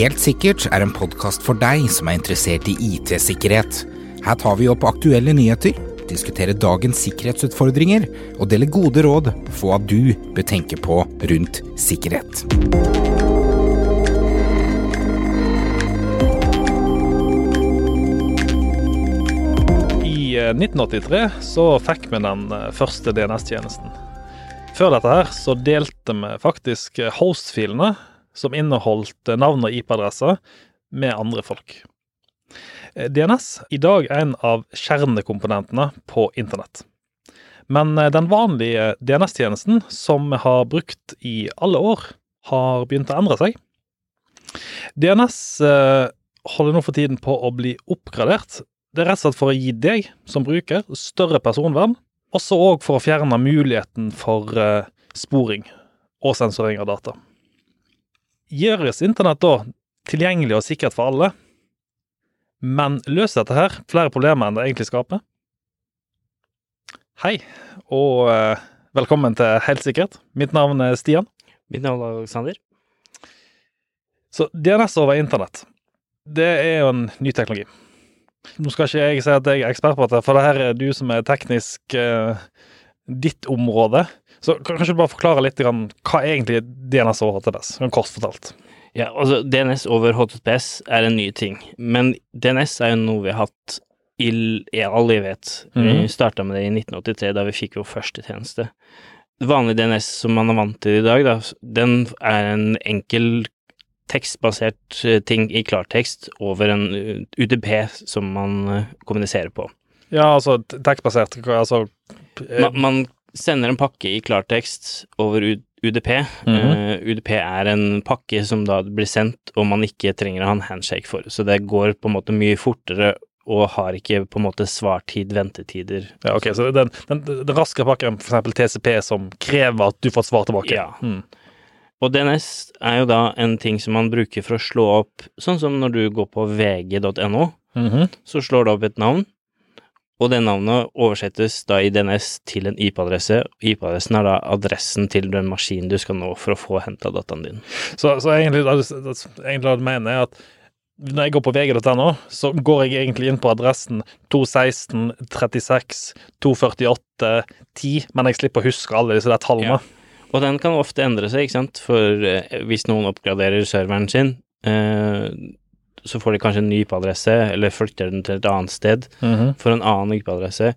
Helt sikkert er en podkast for deg som er interessert i IT-sikkerhet. Her tar vi opp aktuelle nyheter, diskuterer dagens sikkerhetsutfordringer og deler gode råd for hva du bør tenke på rundt sikkerhet. I eh, 1983 så fikk vi den eh, første DNS-tjenesten. Før dette her så delte vi faktisk eh, host-filene som inneholdt navn og IP-adresser med andre folk. DNS i dag er en av kjernekomponentene på internett. Men den vanlige DNS-tjenesten som vi har brukt i alle år, har begynt å endre seg. DNS holder nå for tiden på å bli oppgradert det er rett og slett for å gi deg som bruker større personvern, også for å fjerne muligheten for sporing og sensurering av data. Gjøres internett da tilgjengelig og sikkert for alle, men løser dette her flere problemer enn det egentlig skaper? Hei, og uh, velkommen til Helt sikkert. Mitt navn er Stian. Mitt navn er Alexander. Så DNS over internett, det er jo en ny teknologi. Nå skal ikke jeg si at jeg er ekspert på dette, for det her er du som er teknisk eh, ditt område. Så kanskje du bare forklare litt grann, hva egentlig DNS over HTTPS, kort fortalt? Ja, altså DNS over HTTPS er en ny ting, men DNS er jo noe vi har hatt i, all evighet. Mm -hmm. Vi starta med det i 1983, da vi fikk vår første tjeneste. Vanlig DNS som man er vant til i dag, da, den er en enkel tekstbasert eh, ting i klartekst over en eh, UDP som man eh, kommuniserer på. Ja, altså tekstbasert, altså man, man, sender en pakke i klartekst over UDP. Mm -hmm. uh, UDP er en pakke som da blir sendt, og man ikke trenger å ha en handshake for. Så det går på en måte mye fortere og har ikke på en måte svartid, ventetider. Ja, ok, Så den, den, den raske pakken, eksempel TCP, som krever at du får svar tilbake? Ja. Mm. Og DNS er jo da en ting som man bruker for å slå opp Sånn som når du går på vg.no, mm -hmm. så slår du opp et navn, og det navnet oversettes da i DNS til en IP-adresse. IP-adressen er da adressen til den maskinen du skal nå for å få henta dataen din. Så, så egentlig, egentlig hva du mener, er at når jeg går på vg.no, så går jeg egentlig inn på adressen 216 36 248 10, men jeg slipper å huske alle disse der tallene. Ja. Og den kan ofte endre seg, ikke sant, for eh, hvis noen oppgraderer serveren sin, eh, så får de kanskje en ny IP-adresse, eller flytter den til et annet sted mm -hmm. for en annen IP-adresse,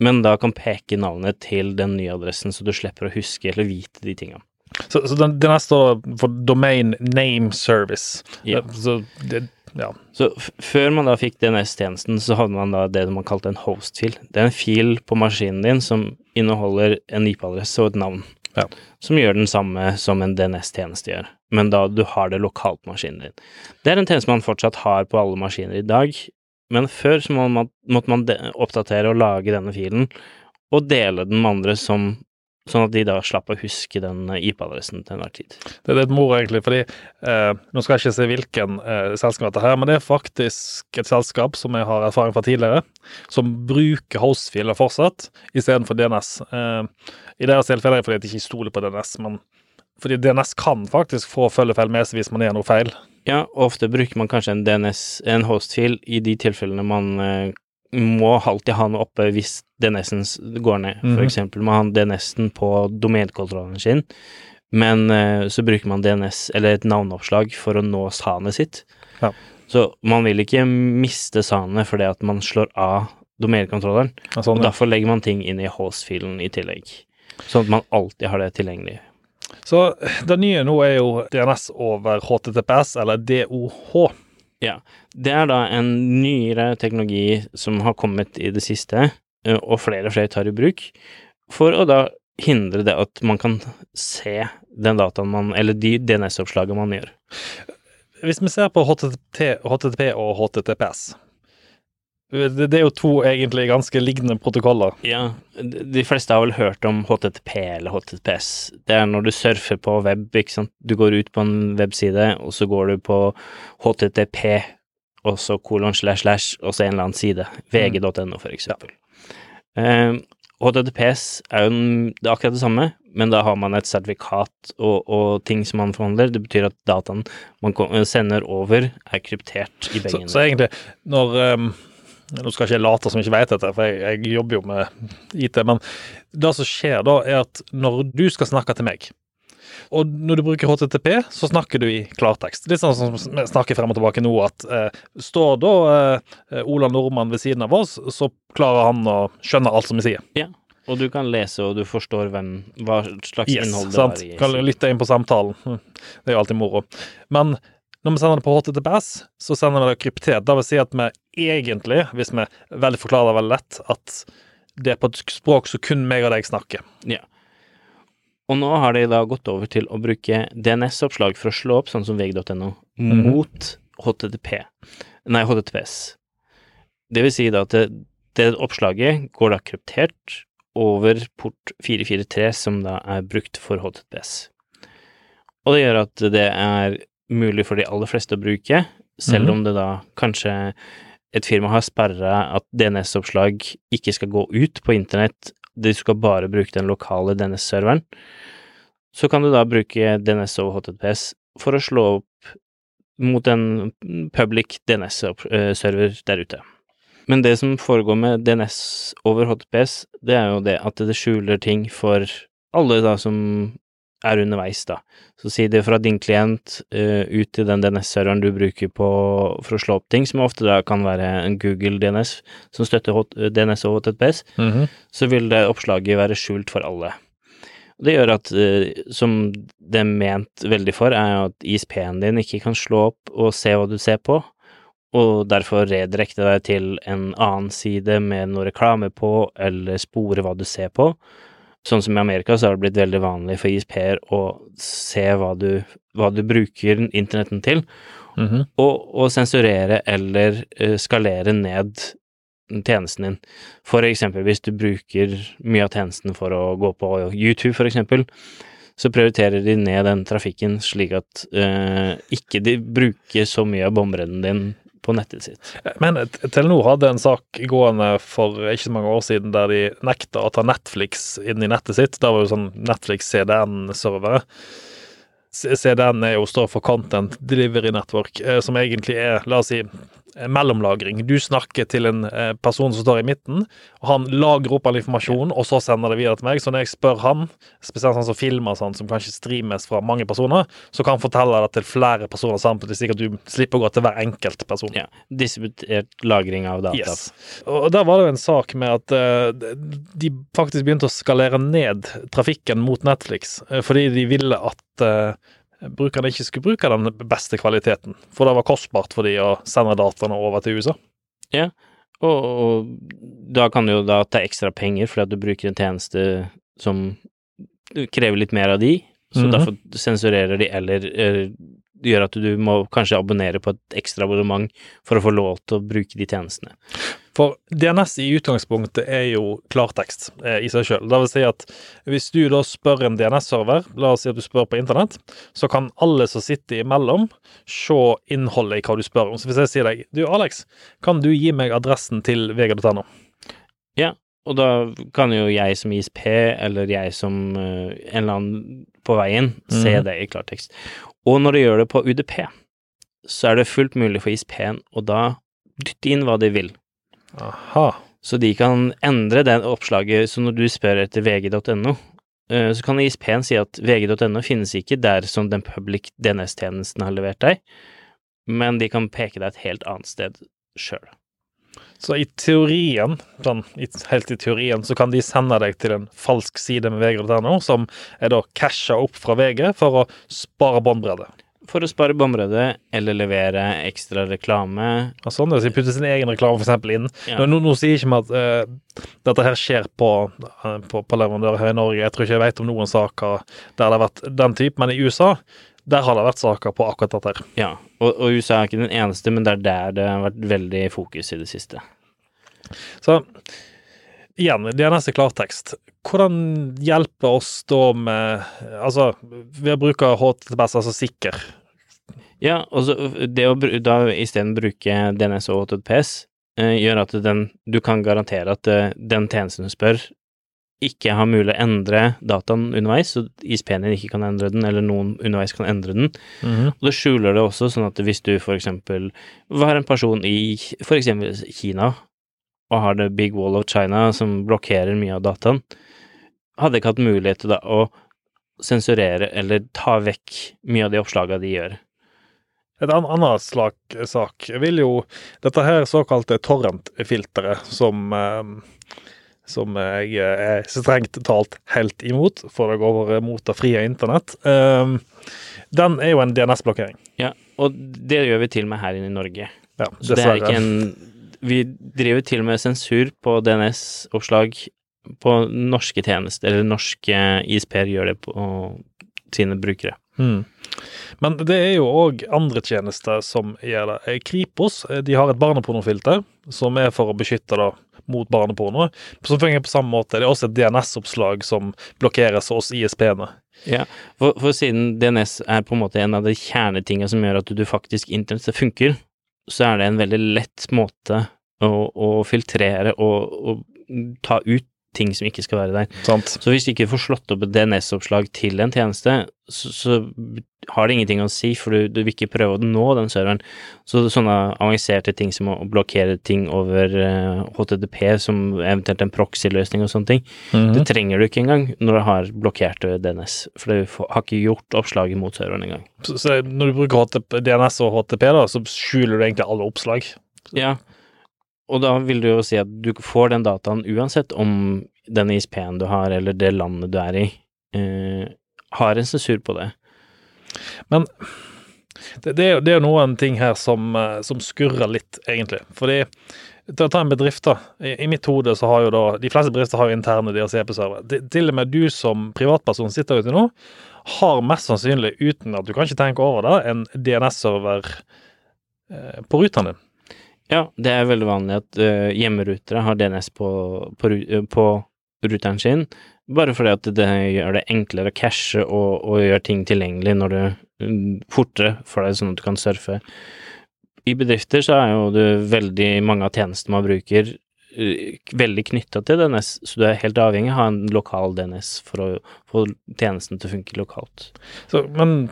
men da kan peke navnet til den nye adressen, så du slipper å huske eller vite de tinga. Så, så den, den står for Domain Name Service. Ja. Så, det, ja. så før man da fikk DNS-tjenesten, så hadde man da det man kalte en host-fil. Det er en fil på maskinen din som inneholder en IP-adresse og et navn ja. som gjør den samme som en DNS-tjeneste gjør, men da du har det lokalt på maskinen din. Det er en tjeneste man fortsatt har på alle maskiner i dag, men før så måtte man oppdatere og lage denne filen, og dele den med andre som Sånn at de da slapp å huske den eh, IP-adressen til enhver tid. Det er litt moro, egentlig, fordi eh, nå skal jeg ikke se hvilken eh, selskap dette her, men det er faktisk et selskap som jeg har erfaring fra tidligere, som bruker hostfiler fortsatt istedenfor DNS. Eh, I deres tilfelle er det fordi de ikke stoler på DNS, men fordi DNS kan faktisk få følgefeil med seg hvis man gjør noe feil. Ja, ofte bruker man kanskje en DNS, en hostfil, i de tilfellene man eh, må alltid ha noe oppe hvis DNS-en går ned. For mm. eksempel må ha DNS-en på domenekontrollen sin, men eh, så bruker man DNS, eller et navneoppslag, for å nå sanet sitt. Ja. Så man vil ikke miste sanet fordi at man slår av domenekontrolleren. Ja, sånn, og derfor legger man ting inn i host-filen i tillegg. Sånn at man alltid har det tilgjengelig. Så det nye nå er jo DNS over HTTPS, eller DOH. Ja. Det er da en nyere teknologi som har kommet i det siste, og flere og flere tar i bruk, for å da hindre det at man kan se den dataen man Eller de DNS-oppslagene man gjør. Hvis vi ser på HTTP, HTTP og HTTPS, det er jo to egentlig ganske lignende protokoller. Ja, de fleste har vel hørt om HTTP eller HTTPS. Det er når du surfer på web, ikke sant. Du går ut på en webside, og så går du på HTTP, og så kolon slash slash, og så en eller annen side. VG.no, for eksempel. Ja. Uh, HTTPS er jo det er akkurat det samme, men da har man et sertifikat og, og ting som man forhandler. Det betyr at dataen man sender over, er kryptert i begge Så, så egentlig, når um, Nå skal ikke jeg late som jeg ikke vet dette, for jeg, jeg jobber jo med IT, men det som skjer da, er at når du skal snakke til meg og når du bruker HTTP, så snakker du i klartekst. Litt sånn som vi snakker frem og tilbake nå, at eh, står da eh, Ola Nordmann ved siden av oss, så klarer han å skjønne alt som vi sier. Ja, og du kan lese, og du forstår hvem, hva slags Yes, innhold det sant? er i. Kan lytte inn på samtalen. Hm, Det er jo alltid moro. Men når vi sender det på HTTPS, så sender vi det kryptert. Det vil si at vi egentlig, hvis vi veldig forklarer det veldig lett, at det er på et språk som kun meg og deg snakker. Ja. Og nå har de da gått over til å bruke DNS-oppslag for å slå opp, sånn som vg.no, Mhm. mot HTTP. Nei, HTTPS. Det vil si da at det, det oppslaget går da kryptert over port 443, som da er brukt for HTTPS. Og det gjør at det er mulig for de aller fleste å bruke, selv Mhm. om det da kanskje et firma har sperra at DNS-oppslag ikke skal gå ut på internett, du skal bare bruke den lokale DNS-serveren, så kan du da bruke DNS over HTTPS for å slå opp mot en public DNS-server der ute. Men det som foregår med DNS over HTTPS, det er jo det at det skjuler ting for alle da som er underveis, da. Så si det fra din klient uh, ut til den DNS-serveren du bruker på for å slå opp ting, som ofte da kan være en Google DNS som støtter H DNS og HTTPS, så vil det oppslaget være skjult for alle. Det gjør at, uh, som det er ment veldig for, er at ISP-en din ikke kan slå opp og se hva du ser på, og derfor redirekte deg til en annen side med noe reklame på, eller spore hva du ser på. Sånn som i Amerika så har det blitt veldig vanlig for ISP-er å se hva du, hva du bruker internetten til, Mhm. og, og sensurere eller eh, skalere ned tjenesten din. For eksempel hvis du bruker mye av tjenesten for å gå på YouTube, for eksempel, så prioriterer de ned den trafikken slik at uh, ikke de bruker så mye av bombredden din på nettet sitt. Men Telenor hadde en sak gående for ikke så mange år siden der de nekta å ta Netflix inn i nettet sitt. Da var jo sånn Netflix CDN-servere. CDN er jo står for Content Delivery Network, eh, som egentlig er, la oss si, mellomlagring. Du snakker til en eh, person som står i midten, og han lagrer opp all informasjon, og så sender det videre til meg. Så når jeg spør han, spesielt han som filmer sånn, som kanskje streames fra mange personer, så kan han fortelle det til flere personer samtidig, slik at du slipper å gå til hver enkelt person. Ja, distributert lagring av data. Yes. Og der var det jo en sak med at eh, de faktisk begynte å skalere ned trafikken mot Netflix, eh, fordi de ville at brukerne ikke skulle bruke den beste kvaliteten. For det var kostbart for de å sende dataene over til USA. Og, og da kan du jo da ta ekstra penger fordi at du bruker en tjeneste som krever litt mer av de, så Mhm. derfor sensurerer de eller eh, gjør at du må kanskje abonnere på et ekstra abonnement for å få lov til å bruke de tjenestene. For DNS i utgangspunktet er jo klartekst eh, i seg sjøl. Det vil si at hvis du da spør en DNS-server, la oss si at du spør på internett, så kan alle som sitter imellom, se innholdet i hva du spør om. Så hvis jeg sier deg du Alex, kan du gi meg adressen til vg.no? Ja, Og da kan jo jeg som ISP, eller jeg som uh, en eller annen på veien, se mm. det i klartekst. Og når de gjør det på UDP, så er det fullt mulig for ISP-en å da dytte inn hva de vil. Aha. Så de kan endre det oppslaget, så når du spør etter vg.no, eh, så kan ISP-en si at vg.no finnes ikke der som den public DNS-tjenesten har levert deg, men de kan peke deg et helt annet sted sjøl. Så i teorien, sånn helt i teorien, så kan de sende deg til en falsk side med vg.no, som er da casha opp fra VG for å spare båndbredde. For å spare bomrødet eller levere ekstra reklame. Og sånn, så de putter sin egen reklame eksempel inn. Ja. Nå, nå sier ikke vi at uh, dette her skjer på, eh, på, på leverandører her i Norge. Jeg tror ikke jeg vet om noen saker der det har vært den type, men i USA der har det vært saker på akkurat dette her. Ja, og, og USA er ikke den eneste, men det er der det har vært veldig fokus i det siste. Så igjen, DNS er klartekst. Hvordan hjelper oss da med Altså, ved å bruke HTTPS, altså sikker Ja, og det å da isteden bruke DNS og HTTPS eh, gjør at den, du kan garantere at eh, den tjenesten du spør, ikke har mulig å endre dataen underveis, så ISP-en din ikke kan endre den, eller noen underveis kan endre den. Mhm. Og det skjuler det også, sånn at hvis du for eksempel var en person i for eksempel Kina, og har det Big Wall of China som blokkerer mye av dataen, hadde ikke hatt mulighet til da å sensurere eller ta vekk mye av de oppslagene de gjør. Et annet slag, sak vil jo Dette her såkalte torrent-filteret som eh, som jeg er strengt talt helt imot, for det går mot det frie internett. eh, den er jo en DNS-blokkering. Ja, og det gjør vi til og med her inne i Norge. Ja, Så det er ikke en Vi driver til og med sensur på DNS-oppslag på norske tjenester, eller norske ISP-er gjør det på sine brukere. Mm. Men det er jo òg andre tjenester som gjør det. Eh, Kripos eh, de har et barnepornofilter som er for å beskytte da mot barneporno, som fungerer på samme måte. Det er også et DNS-oppslag som blokkeres hos ISP-ene. Ja, for, for siden DNS er på en måte en av de kjernetingene som gjør at du faktisk internettet funker, så er det en veldig lett måte å, å filtrere og, og ta ut ting som ikke skal være der. Sant? Så hvis du ikke får slått opp et DNS-oppslag til en tjeneste, så, så har det ingenting å si, for du, du vil ikke prøve å nå den serveren. Så sånne avanserte ting som å blokkere ting over uh, HTTP, som eventuelt en proxy-løsning og sånne ting, det trenger du ikke engang når du har blokkert DNS, for du har ikke gjort oppslaget mot serveren engang. Så, så når du bruker HTTP, DNS og HTTP, da, så skjuler du egentlig alle oppslag. Ja, og da vil du jo si at du får den dataen uansett om den ISP-en du har, eller det landet du er i, eh, har en sensur på det. Men det, det, er jo, noen ting her som, eh, som skurrer litt, egentlig. Fordi til å ta en bedrift, da. I, I mitt hode så har jo da De fleste bedrifter har jo interne DRC-servere. Til- Til og med du som privatperson sitter ute nå, har mest sannsynlig, uten at du kan ikke tenke over det, en DNS-server eh, på rutene din. Ja, det er veldig vanlig at uh, hjemmerutere har DNS på, på, eh, på ruteren sin, bare fordi at det gjør det enklere å cashe og, og gjøre ting tilgjengelig når du mm, fortere for deg, sånn at du kan surfe. I bedrifter så er jo det veldig mange av tjenestene man bruker eh, veldig knytta til DNS, så du er helt avhengig av å ha en lokal DNS for å få tjenesten til å funke lokalt. Så, men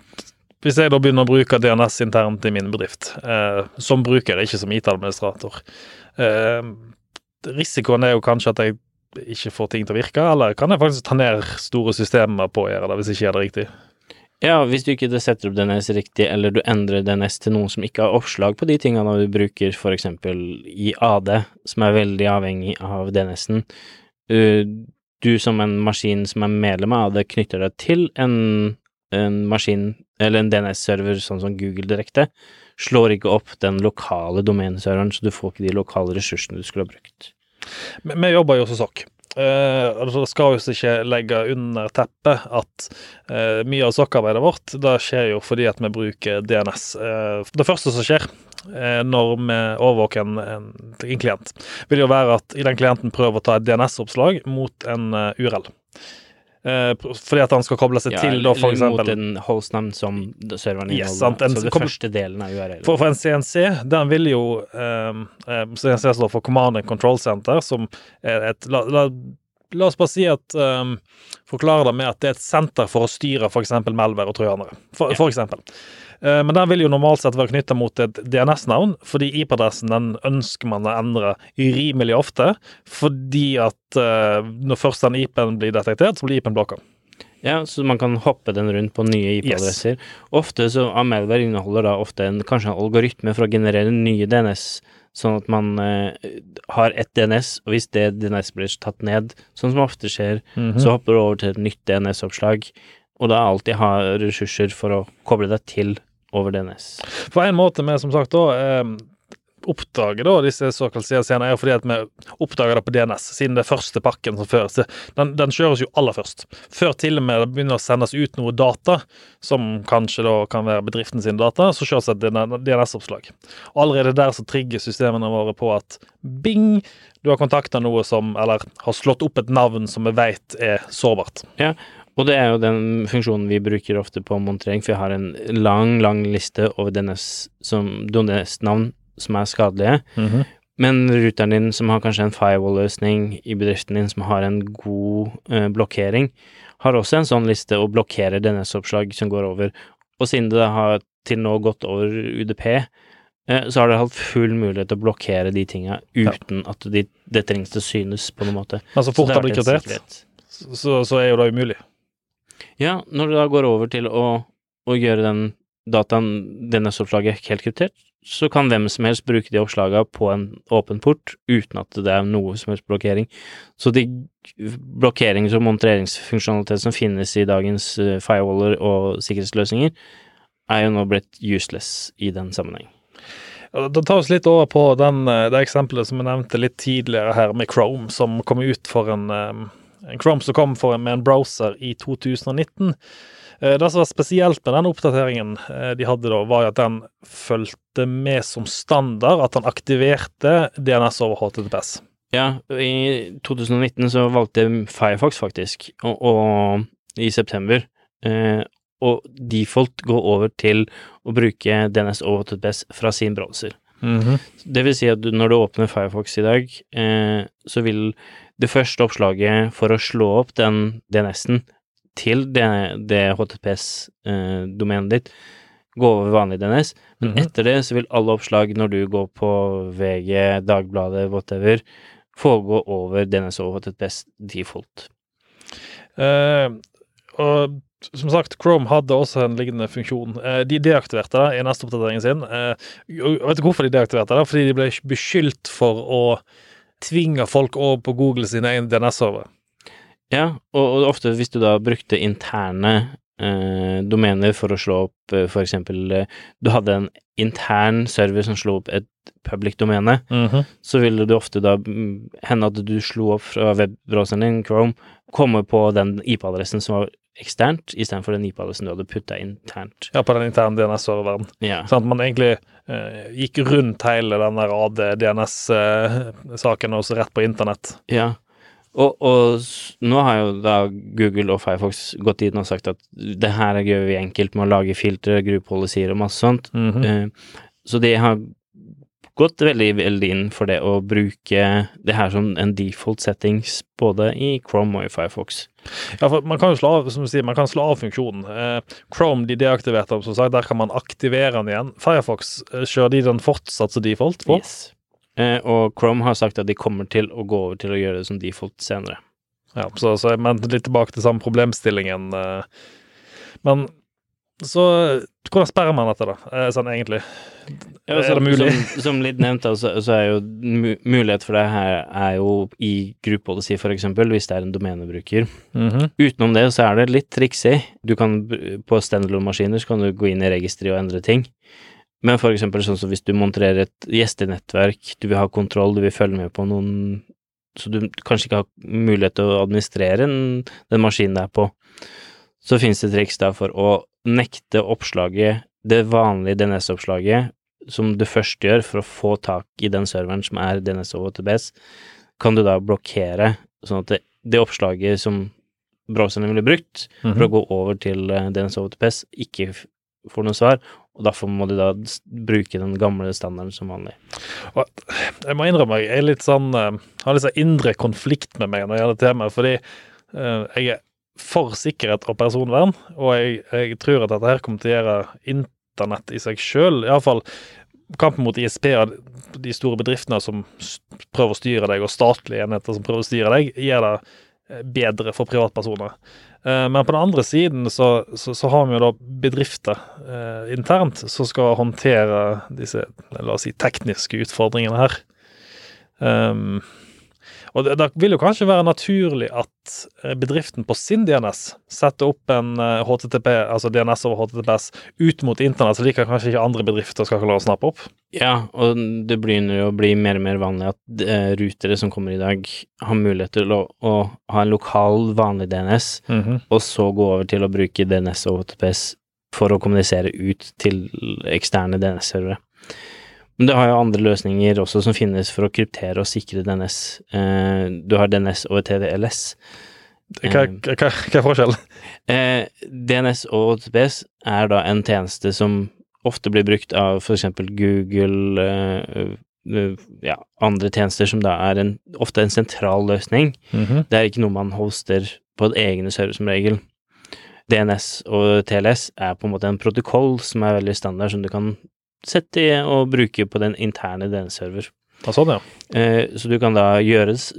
hvis jeg da begynner å bruke DNS internt i min bedrift, eh, som bruker, ikke som IT-administrator eh, Risikoen er jo kanskje at jeg ikke får ting til å virke, eller kan jeg faktisk ta ned store systemer på å gjøre det, hvis jeg ikke gjør det riktig? Ja, hvis du ikke setter opp DNS riktig, eller du endrer DNS til noen som ikke har oppslag på de tingene du bruker, for eksempel i AD, som er veldig avhengig av DNS-en. Uh, Du som en maskin som er medlem av AD, knytter deg til en, en maskin, eller en DNS-server sånn som Google direkte, slår ikke opp den lokale domeneserveren, så du får ikke de lokale ressursene du skulle ha brukt. Vi jobber jo hos SOC. Uh, altså det skal vi ikke legge under teppet at eh, mye av SOC-arbeidet vårt det skjer jo fordi at vi bruker DNS. Eh, det første som skjer eh, når vi overvåker en, en, en klient, vil jo være at den klienten prøver å ta et DNS-oppslag mot en eh, URL. Eh, fordi at han skal koble seg til, da, for eller mot en hostnam som serveren Yes, inneholder. sant, en- så det kom- første delen av URL. For, for en CNC, den vil jo um, CNC står for Command and Control Center, som er et La, la, la oss bare si at um, Forklare det med at det er et senter for å styre f.eks. Melvær og trojanere. For, Ja. for eksempel. Eh, men den vil jo normalt sett være knytta mot et DNS-navn, fordi IP-adressen den ønsker man å endre rimelig ofte. Fordi at eh, når først den IP-en blir detektert, så blir IP-en blokka. Ja, så man kan hoppe den rundt på nye IP-adresser. Ofte så Amelver inneholder da ofte en, kanskje en algoritme for å generere nye DNS, sånn at man eh, har ett DNS, og hvis det DNS blir tatt ned, sånn som ofte skjer, Mhm. så hopper du over til et nytt DNS-oppslag, og da alltid ha ressurser for å koble deg til over DNS. På en måte vi som sagt da eh, oppdager da disse såkalte CLC-ene, er jo fordi at vi oppdager det på DNS, siden det er første pakken som føres. Den, den kjøres jo aller først. Før til og med det begynner å sendes ut noe data, som kanskje da kan være bedriften sin data, så kjøres det et DNS-oppslag. Allerede der så trigger systemene våre på at bing, du har kontakta noe som, eller har slått opp et navn som vi vet er sårbart. Og det er jo den funksjonen vi bruker ofte på montering, for jeg har en lang, lang liste over DNS som DNS-navn som er skadelige. Men ruteren din som har kanskje en firewall-løsning i bedriften din som har en god eh, blokkering, har også en sånn liste og blokkerer DNS-oppslag som går over. Og siden det har til nå gått over UDP, eh, så har dere hatt full mulighet til å blokkere de tinga uten at de, det trengs til synes på noen måte. Men så fort det det kryptert, sikkerhet. så, så er jo det umulig. Ja, når du da går over til å, å gjøre den dataen, DNS-oppslaget helt kryptert, så kan hvem som helst bruke de oppslagene på en åpen port uten at det er noe som helst blokkering. Så de blokkerings- og monitoreringsfunksjonalitet som finnes i dagens eh, firewaller og sikkerhetsløsninger, er jo nå blitt useless i den sammenheng. Da tar vi oss litt over på den, eh, det eksempelet som jeg nevnte litt tidligere her, med Chrome, som kom ut for en, eh, Chrome som kom for en, med en browser i 2019. Eh, Det som var spesielt med den oppdateringen eh, de hadde da, var at den fulgte med som standard, at den aktiverte DNS over HTTPS. Ja, i 2019 så valgte Firefox faktisk, og, og i september, eh, å default går over til å bruke DNS over HTTPS fra sin browser. Det vil si at du, når du åpner Firefox i dag, eh, så vil det første oppslaget for å slå opp den DNS-en til det, det HTTPS-domenet ditt gå over vanlig DNS, men Mhm. etter det så vil alle oppslag når du går på VG, Dagbladet, whatever, foregå over DNS og HTTPS default. Eh, og som sagt, Chrome hadde også en lignende funksjon. Eh, de deaktiverte det i neste oppdatering sin. Eh, vet du hvorfor de deaktiverte det? Fordi de ble beskyldt for å tvinge folk over på Google sine egne DNS-servere. Ja, og, og ofte hvis du da brukte interne eh, domener for å slå opp eh, for eksempel Du hadde en intern server som slo opp et public domene, så ville det ofte da mm, hende at du slo opp fra webbrowseren din, Chrome, komme på den IP-adressen som var eksternt, istedenfor den IP-adressen du hadde putta internt. Ja, på den interne DNS-serveren. Ja. Sånn at man egentlig uh, gikk rundt hele den der AD-DNS-saken og så rett på internett. ja. Og, og nå har jo da Google og Firefox gått inn og sagt at det her gjør vi enkelt med å lage filtre, gruppepolicier og masse sånt. Eh, Så de har gått veldig, veldig inn for det å bruke det her som en default settings både i Chrome og i Firefox. Ja, for man kan jo slå av, som du sier, man kan slå av funksjonen. Eh, Chrome de deaktiverte den, som sagt, der kan man aktivere den igjen. Firefox eh, kjører de den fortsatt som default på. Yes. Eh, og Chrome har sagt at de kommer til å gå over til å gjøre det som default senere. Ja, så, så jeg mente litt tilbake til samme problemstillingen. eh. Men så Hvordan sperrer man dette, da, eh, sånn egentlig? Ja, Er som, det mulig? Som, som litt nevnt, så, så er jo mulighet for det her er jo i gruppepolicy, policy, for eksempel, hvis det er en domenebruker. Utenom det så er det litt triksig. Du kan, på standalone-maskiner så kan du gå inn i registeret og endre ting. Men for eksempel sånn som hvis du monterer et gjestenettverk, du vil ha kontroll, du vil følge med på noen Så du kanskje ikke har mulighet til å administrere den, den maskinen der på. Så finnes det triks da for å nekte oppslaget, det vanlige DNS-oppslaget, som du først gjør for å få tak i den serveren som er DNS og HTTPS, kan du da blokkere, sånn at det, det oppslaget som browseren ville brukt for å gå over til eh, DNS og HTTPS, ikke får noe svar, og derfor må de da bruke den gamle standarden som vanlig. Jeg må innrømme jeg er litt sånn eh, har litt sånn indre konflikt med meg når det gjelder temaet, fordi eh, jeg er for sikkerhet og personvern, og jeg, jeg tror at dette her kommer til å gjøre internett i seg sjøl, iallfall kampen mot ISP-er, de store bedriftene som prøver å styre deg, og statlige enheter som prøver å styre deg, gjør det eh, bedre for privatpersoner. Eh, Men på den andre siden så, så, så har vi jo da bedrifter eh, internt som skal håndtere disse, la oss si, tekniske utfordringene her. Um, og det, det vil jo kanskje være naturlig at eh, bedriften på sin DNS setter opp en eh, HTTP, altså DNS over HTTPS, ut mot internett, så de kan kanskje ikke andre bedrifter skal klare å snappe opp. Ja, og det begynner jo å bli mer og mer vanlig at eh, rutere som kommer i dag, har mulighet til å, å ha en lokal, vanlig DNS, og så gå over til å bruke DNS og HTTPS for å kommunisere ut til eksterne DNS-servere. Men det har jo andre løsninger også som finnes for å kryptere og sikre DNS. Eh, du har DNS og TDLS. Hva, hva, hva hva er forskjellen? Eh, DNS og OTPS er da en tjeneste som ofte blir brukt av eksempel Google, eh, eh, ja, andre tjenester som da er en, ofte en sentral løsning. Mhm. Det er ikke noe man hoster på egne server som regel. DNS og TLS er på en måte en protokoll som er veldig standard, som du kan sette i å bruke på den interne DNS-server. Ah, sånn, ja. Eh, så du kan da gjøres,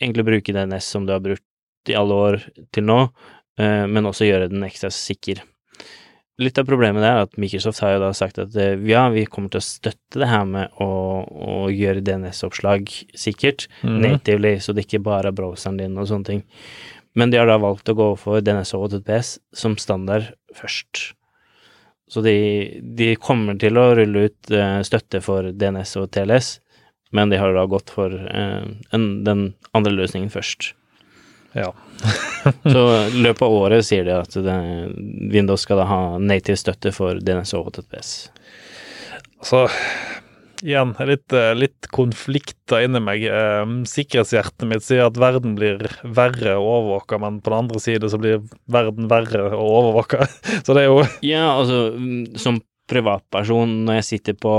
egentlig bruke DNS som du har brukt i alle år til nå, eh, men også gjøre den ekstra sikker. Litt av problemet der er at Microsoft har jo da sagt at eh, ja, vi kommer til å støtte det her med å, å gjøre DNS-oppslag sikkert, Mhm. natively, så det ikke bare er browseren din og sånne ting. Men de har da valgt å gå for DNS og PS som standard først. Så de, de kommer til å rulle ut eh, støtte for DNS og TLS, men de har da gått for eh, en, den andre løsningen først. Ja. Så i løpet av året sier de at det, Windows skal da ha native støtte for DNS og HTTPS. Så igjen, litt, eh, litt konflikter inni meg. Eh, Sikkerhetshjertet mitt sier at verden blir verre å overvåke, men på den andre side så blir verden verre å overvåke. Så det er jo Ja, altså mm, som privatperson når jeg sitter på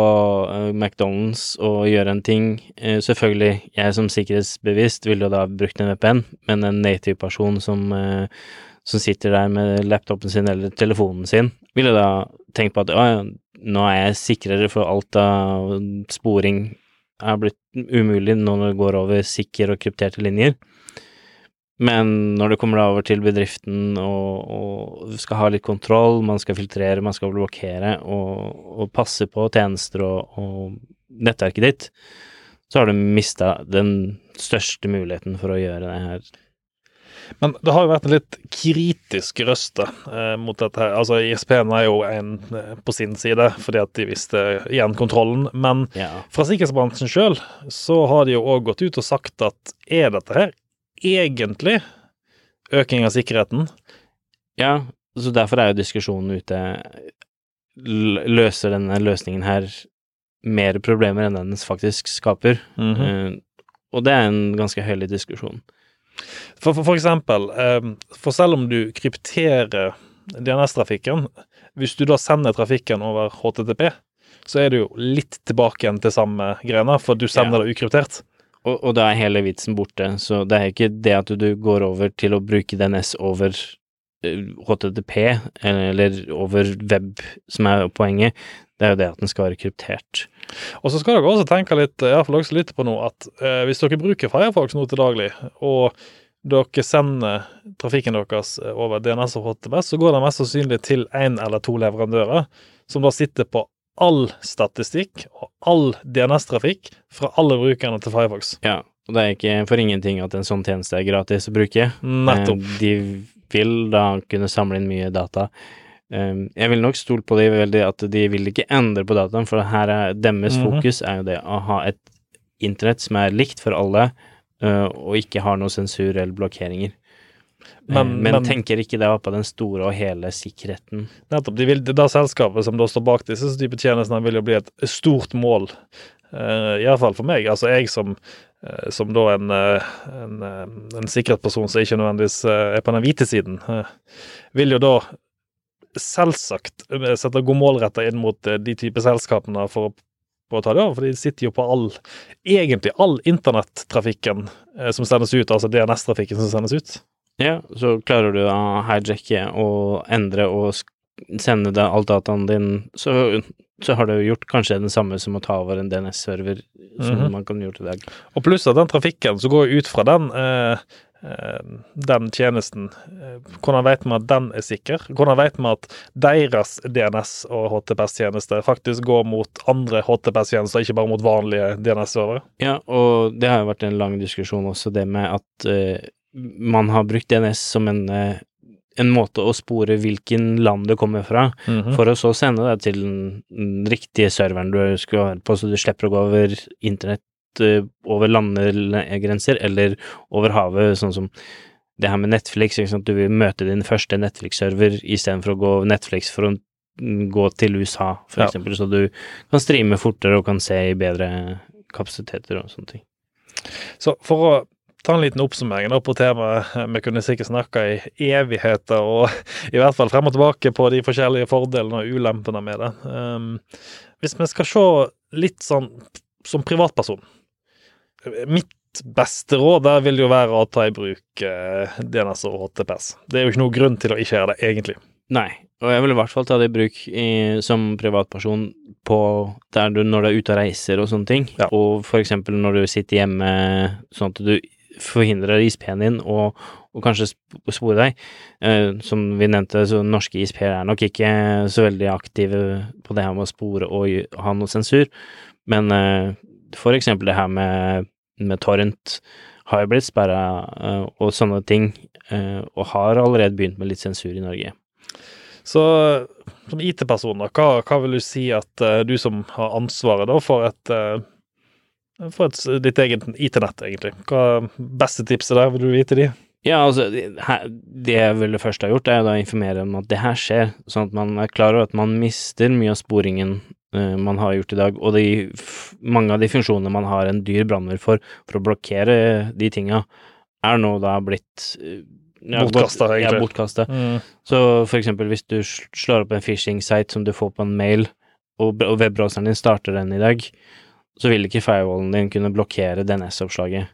eh, McDonald's og gjør en ting Selvfølgelig, jeg som sikkerhetsbevisst ville jo da brukt en VPN, men en native person som, som sitter der med laptopen sin eller telefonen sin, ville da tenkt på at å, ja, nå er jeg sikrere for alt av sporing er blitt umulig nå når det går over sikre og krypterte linjer. Men når det kommer over til bedriften og, og skal ha litt kontroll, man skal filtrere, man skal blokkere og, og passe på tjenester og, og nettverket ditt, så har du mista den største muligheten for å gjøre det her. Men det har jo vært en litt kritisk røste eh, mot dette her. Altså, ISP-en er jo en eh, på sin side, fordi at de visste igjen kontrollen. Men Ja. fra sikkerhetsbransjen sjøl så har de jo òg gått ut og sagt at er dette her egentlig øking av sikkerheten? ja, så derfor er jo diskusjonen ute Løser denne løsningen her mer problemer enn den faktisk skaper? Mhm. Eh, og det er en ganske høylig diskusjon. For, for, for eksempel, eh, for selv om du krypterer DNS-trafikken, hvis du da sender trafikken over HTTP, så er det jo litt tilbake igjen til samme grena, for du sender Ja. det ukryptert. Og, og da er hele vitsen borte, så det er ikke det at du går over til å bruke DNS over eh, HTTP eller over web som er poenget, det er jo det at den skal være kryptert. Og så skal dere også tenke litt, i hvert fall dere som lytter på nå, at eh, hvis dere bruker Firefox nå til daglig, og dere sender trafikken deres over DNS og HTTPS, så går det mest sannsynlig til én eller to leverandører, som da sitter på all statistikk og all DNS-trafikk fra alle brukerne til Firefox. Ja, og det er ikke for ingenting at en sånn tjeneste er gratis å bruke. Nettopp. Eh, De vil da kunne samle inn mye data. Jeg vil nok stole på de veldig at de vil ikke endre på dataen, for her er deres Mhm. fokus er jo det å ha et internett som er likt for alle, og ikke har noe sensur eller blokkeringer. Men- Men, men, tenker ikke da på den store og hele sikkerheten. Nettopp. De vil, det da selskapet som da står bak disse type tjenestene, vil jo bli et stort mål. Uh, Iallfall for meg. Altså jeg som, uh, som da en, uh, en, uh, en sikkerhetsperson som ikke nødvendigvis er på den hvite siden, vil jo da selvsagt setter god målretta inn mot eh, de type selskapene for å på å ta det over, for de sitter jo på all egentlig all internettrafikken eh, som sendes ut, altså DNS-trafikken som sendes ut. Ja, så klarer du å hijacke og endre og sende deg all dataen din, så, så har du gjort kanskje det samme som å ta over en DNS-server, som Mhm. man kan gjøre i dag. Og pluss at den trafikken som går ut fra den, eh, eh, den tjenesten, eh, hvordan vet vi at den er sikker? Hvordan vet vi at deres DNS- og HTTPS-tjenester faktisk går mot andre HTTPS-tjenester, ikke bare mot vanlige DNS-servere? Ja, og det har jo vært en lang diskusjon også, det med at uh, man har brukt DNS som en, uh, en måte å spore hvilken land du kommer fra, Mhm. for å så sende deg til den, riktige serveren du skal være på, så du slipper å gå over internett, eh, over landegrenser, eller over havet, sånn som det her med Netflix, du vil møte din første Netflix-server istedenfor å gå over Netflix for å gå til USA, for Ja. eksempel, så du kan streame fortere og kan se i bedre kapasiteter og sånne ting. Så for å ta en liten oppsummering på temaet, eh, vi kunne sikkert snakka i evigheter, og i hvert fall frem og tilbake på de forskjellige fordelene og ulempene med det. Um, hvis vi skal se litt sånn som privatperson Mitt beste råd der vil jo være å ta i bruk DNS og HTTPS. Det er jo ikke noen grunn til å ikke gjøre det, egentlig. Nei, og jeg vil i hvert fall ta det i bruk i, som privatperson på der du, når du er ute og reiser og sånne ting, Ja. og for eksempel når du sitter hjemme sånn at du forhindrer ISP-en din og, og kanskje spore deg. Eh, som vi nevnte, så norske ISP-er er nok ikke så veldig aktive på det her med å spore og ha noe sensur, men eh, for eksempel det her med, med torrent har jo blitt sperra eh, og sånne ting, eh, og har allerede begynt med litt sensur i Norge. Så som IT-person, hva, hva vil du si at uh, du som har ansvaret da for et for et, ditt eget IT-nett, egentlig. Hva beste tipset der, vil du vite de? Ja, altså, det, jeg ville først ha gjort, er jo da å informere om at det her skjer, sånn at man er klar over at man mister mye av sporingen man har gjort i dag, og de, mange av de funksjonene man har en dyr brannmur for, for å blokkere de tinga, er nå da blitt eh, ja, Bortkastet, egentlig. Ja, bortkastet. Så for eksempel hvis du slår opp en phishing-site som du får på en mail, og, og webbrowseren din starter den i dag, så vil ikke firewallen din kunne blokkere DNS-oppslaget.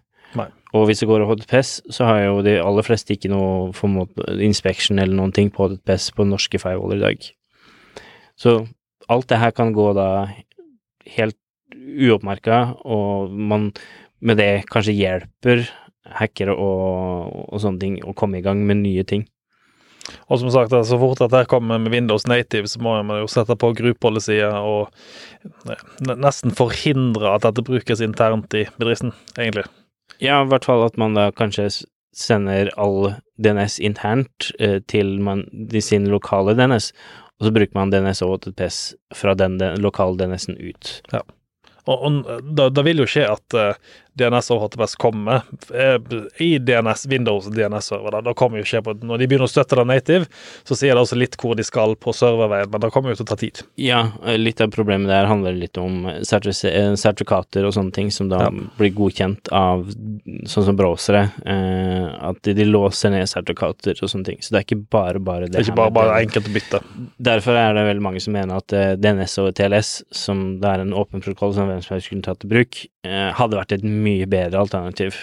Og hvis det går over HTPS, så har jo de aller fleste ikke noe for måte, inspection eller noen ting på HTPS på norske firewaller i dag. Så alt det her kan gå da helt uoppmerka, og man med det kanskje hjelper hackere og, og sånne ting å komme i gang med nye ting. Og som sagt, så fort dette kommer med Windows Native, så må man jo sette på group-policyer og eh, nesten forhindre at dette brukes internt i bedriften, egentlig. Ja, i hvert fall at man da kanskje sender all DNS internt eh, til man, sin lokale DNS, og så bruker man DNS og HTTPS fra den, den lokale DNS-en ut. Og, og da, da vil jo skje at eh, DNS og HTTPS kommer eh, i DNS, Windows DNS-server. Da, da kommer jo skje på, Når de begynner å støtte det native, så sier det også litt hvor de skal på serverveien, men det kommer jo til å ta tid. Ja, eh, litt av problemet der handler litt om eh, sertifikater og sånne ting som da Ja. blir godkjent av sånn som browsere, at de, de låser ned sertifikater og sånne ting. Så det er ikke bare bare det. Det er ikke bare, bare enkelt å bytte. Derfor er det veldig mange som mener at DNS og TLS, som det er en åpen protokoll som hvem som helst kunne tatt i bruk, hadde vært et mye bedre alternativ.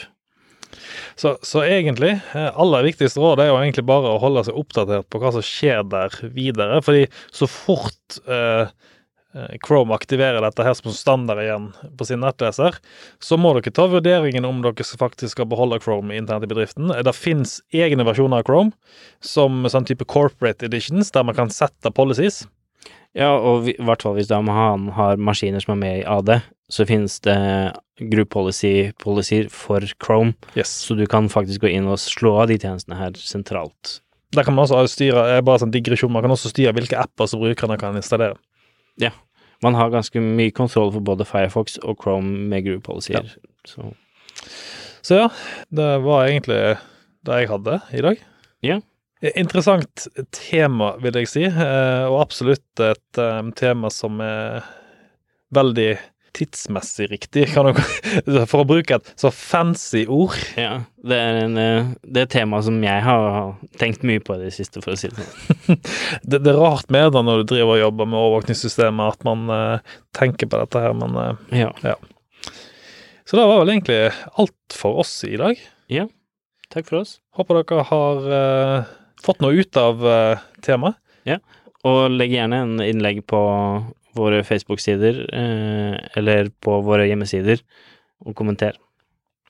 Så, så egentlig, eh, aller viktigste råd er jo egentlig bare å holde seg oppdatert på hva som skjer der videre. Fordi så fort eh, eh, Chrome aktiverer dette her som standard igjen på sin nettleser, så må dere ta vurderingen om dere faktisk skal beholde Chrome internt i bedriften. Det fins egne versjoner av Chrome, som sånn type corporate editions, der man kan sette policies. Ja, og i hvert fall hvis man har maskiner som er med i AD, så finnes det group policy policies for Chrome, Yes. så du kan faktisk gå inn og slå av de tjenestene her sentralt. Der kan man også styre eh, bare sånn digresjon, man kan også styre hvilke apper som brukerne kan installere. Ja, Man har ganske mye kontroll for både Firefox og Chrome med group policies. Så Så ja, det var egentlig det jeg hadde i dag. Ja. Interessant tema, vil jeg si, eh, og absolutt et eh, tema som er veldig tidsmessig riktig, kan du, for å bruke et så fancy ord. ja, det er, en, eh, det er et tema som jeg har tenkt mye på i det siste, for å si det sånn. Det, det er rart med det når du driver og jobber med overvåkningssystemet, at man uh, tenker på dette her, men uh, Ja. Så det var vel egentlig alt for oss i dag. Ja. Takk for oss. Håper dere har uh, fått noe ut av temaet. Og legg gjerne en innlegg på våre Facebook-sider, eh, eller på våre hjemmesider, og kommenter.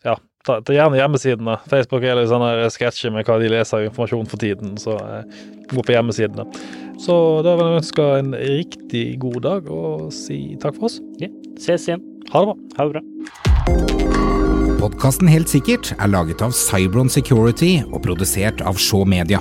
ja, ta, ta gjerne hjemmesidene. Facebook er litt sånne sketsjer med hva de leser av informasjon for tiden, så eh, gå på hjemmesidene. Så da vil jeg ønske en riktig god dag og si takk for oss. Ja, Ses igjen. Ha det bra. Ha det bra. Podkasten Helt sikkert er laget av Cybron Security og produsert av Shaw Media.